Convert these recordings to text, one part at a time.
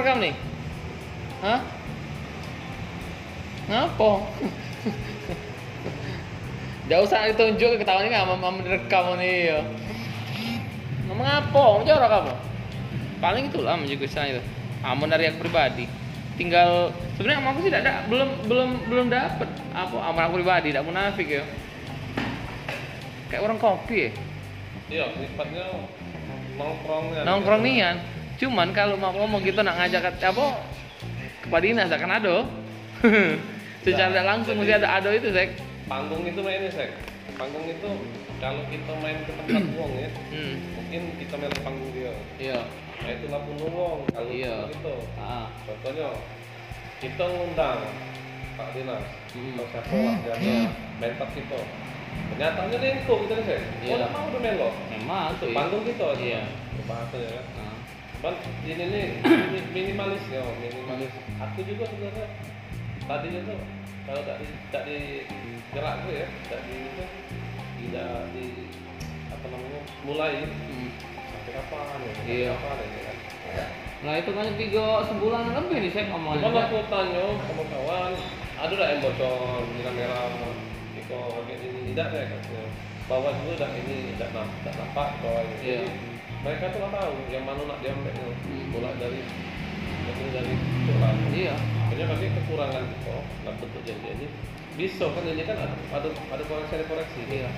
rekam nih? Hah? Ngapa? Gak usah ditunjuk ketahuan ini sama sama direkam nih ya. Ngomong apa? Jorok kamu? Paling itulah menjaga saya itu. Amun dari aku pribadi. Tinggal sebenarnya aku sih tidak belum belum belum dapet apa amal aku pribadi, tidak munafik ya. Kayak orang kopi ya. Iya, sifatnya nongkrongnya. Nongkrong nian. Cuman kalau mau ngomong gitu nak ngajak ke- apa kepada dinas akan ada. Secara tidak langsung mesti ada ado itu, Sek. Panggung itu mainnya, Sek. Panggung itu kalau kita main ke tempat uang ya, Hmm. mungkin kita main ke panggung dia. Iya. Nah, itu lampu uang kalau Iya. gitu. Ah. Contohnya kita ngundang Pak Dinas Hmm. atau siapa lah dia Iya. main pas kita. Kenyataannya lengko gitu nih, Sek. Iya. Oh, mau udah main loh. Memang tuh. Panggung kita. Iya. Bahasanya ya. Ah. Cuman ini nih mini- minimalis ya, minimalis. Aku juga sebenarnya tadinya tuh kalau tak di tak di gerak gue ya, tak di itu, tidak di apa namanya mulai Hmm. sampai kapan ya, sampai Iya. kapan ya kan. Nah itu kan tiga sebulan lebih nih saya ngomongnya. aku tanya sama kawan, ada lah yang bocor bilang merah, Iko kayak ini tidak ya katanya. Bawa dulu dah ini tidak nampak, bahwa ini. Iya. Mereka tuh nggak tahu yang mana nak diambil Hmm. mulai dari mulai dari kurang. Iya. Makanya kami kekurangan itu dalam bentuk ini bisa kan ini kan ada ada, ada koreksi ada koreksi Iya.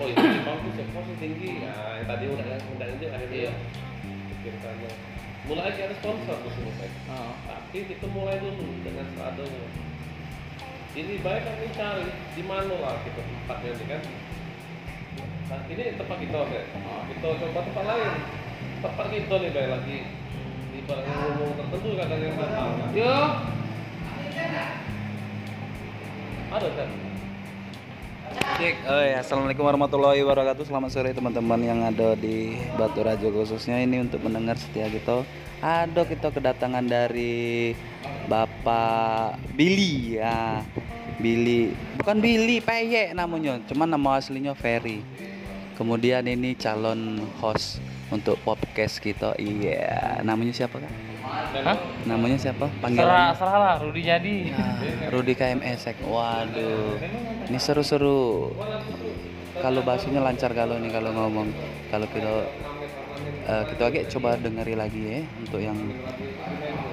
oh ini di bagus ya sih tinggi nah yang tadi udah udah ini akhirnya Iya. pikirkannya mulai aja ada sponsor sini Pak. Ah. tapi kita mulai dulu dengan seadanya ini baik kami cari di mana lah kita tempatnya ini kan nah, ini tempat kita Pak. Ah. kita coba tempat lain tempat kita nih baik lagi di ngomong tertentu kadang yang mahal kan Yo. ada kan Cek, oh ya, assalamualaikum warahmatullahi wabarakatuh. Selamat sore teman-teman yang ada di Batu Rajo khususnya ini untuk mendengar setia kita. Ada kita kedatangan dari Bapak Billy ya. Billy, bukan Billy, Peyek namanya, cuman nama aslinya Ferry. Kemudian ini calon host untuk podcast kita. Iya, namanya siapa kan? Hah? Namanya siapa? Serah, Panggilan? serah lah, Rudi jadi. Nah, Rudi KMS. Waduh. Ini seru-seru. Kalau bahasanya lancar kalau ini kalau ngomong. Kalau kita eh, kita agak coba dengeri lagi ya untuk yang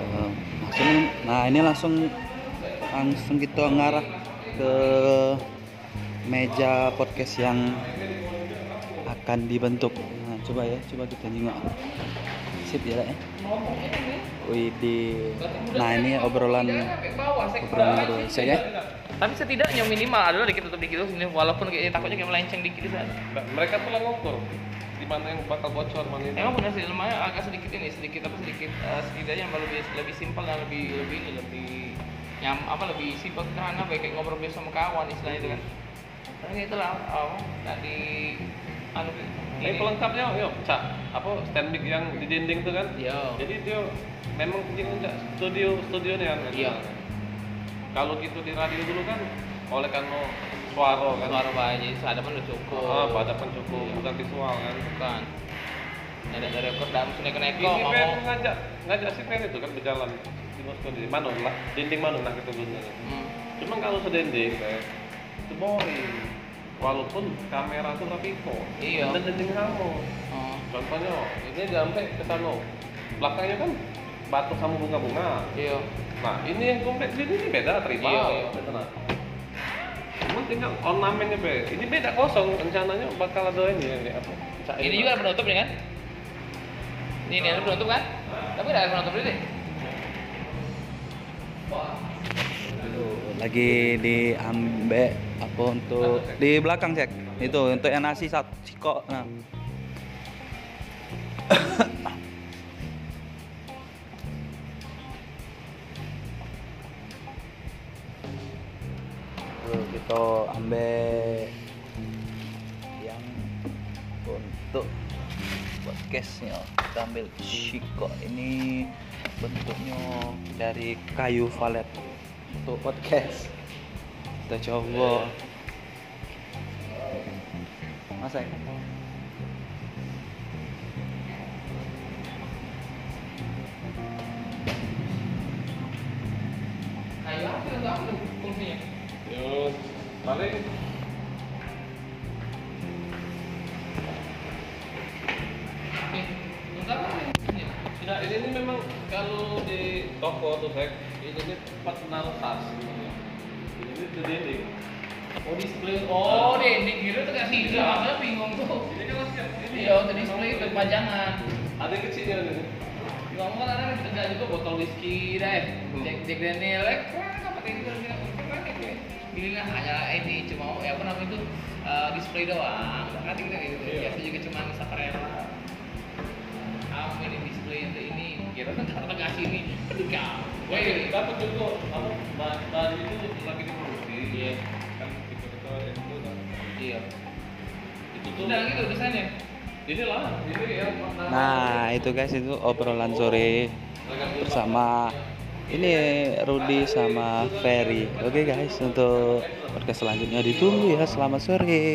eh, langsung nah ini langsung langsung kita ngarah ke meja podcast yang akan dibentuk. Nah, coba ya, coba kita nyimak. Sip ya, ya. Wih, di nah ini obrolan obrolan berdua saya ya. Tapi setidaknya minimal adalah dikit tutup dikit ini walaupun kayak takutnya kayak melenceng dikit di sana. Nah, mereka tuh lah ngukur di mana yang bakal bocor mana ini Emang benar sih lumayan agak sedikit ini sedikit apa sedikit eh, setidaknya yang lebih lebih simpel dan lebih lebih ini lebih nyam apa lebih simpel karena ya, kayak ngobrol biasa sama kawan istilahnya itu kan. Tapi itulah oh, nggak di anu Ini ini. pelengkapnya yuk cak apa stand mic yang di dinding tuh kan Iya. jadi dia memang punya studio studio nih kan Iya. kalau gitu di radio dulu kan oleh kan mau suara kan Suara banyak, sadapan udah cukup. ah pada pencukup Iya. bukan visual kan Bukan. Ada dari rekor dalam sini kena ini mau. ngajak ngajak si Ben itu kan berjalan di Moskow di mana lah dinding mana nah gitu dulu Hmm. Cuman kalau sedending, kayak itu boring. Walaupun kamera tuh tapi kok. Iya. Dan dinding kamu. Oh. Contohnya, ini sampai ke sana. Belakangnya kan batu sama bunga-bunga. Iya. Nah, ini yang kompleks ini, ini beda tribal. Iya, iya. Nah. Cuman tinggal ornamennya be. Ini beda kosong. Rencananya bakal ada ini yang kayak apa? Cair Ini juga ada penutup nih kan? Ini, ini ada penutup kan? Tapi ada penutup ini. Lagi diambil untuk di belakang cek itu untuk yang nasi satu siko nah. Kita ambil yang untuk podcastnya kita ambil siko ini bentuknya dari kayu valet. Untuk podcast apa fungsinya Yo, paling untuk apa nih fungsinya Nah, ini, memang kalau di toko tuh saya ini tempat menaruh tas. Ini oh display. Oh dinding gitu tuh kasih gitu makanya bingung tuh. Ini kan masih ini iya untuk display itu pajangan. Ada yang kecilnya nih. ngomong kan ada kita juga botol whisky deh. Hmm. Jack Jack Daniel keren apa kayak gitu? Keren kayak pilihlah hanya ini cuma ya apa namanya itu eh, display doang. Kan kita gitu. Iya. biasa juga cuma saparela apa ini untuk ini kita kan tengah sini aduh kau Wih, dapat juga apa bahan bahan itu lagi diproduksi. Iya. Kan tipe tipe itu kan. iya Itu tuh. udah gitu desainnya Ini lah, ini ya. Nah, itu guys itu obrolan sore bersama ini Rudi sama Ferry. Oke guys, untuk podcast selanjutnya ditunggu ya. Selamat sore.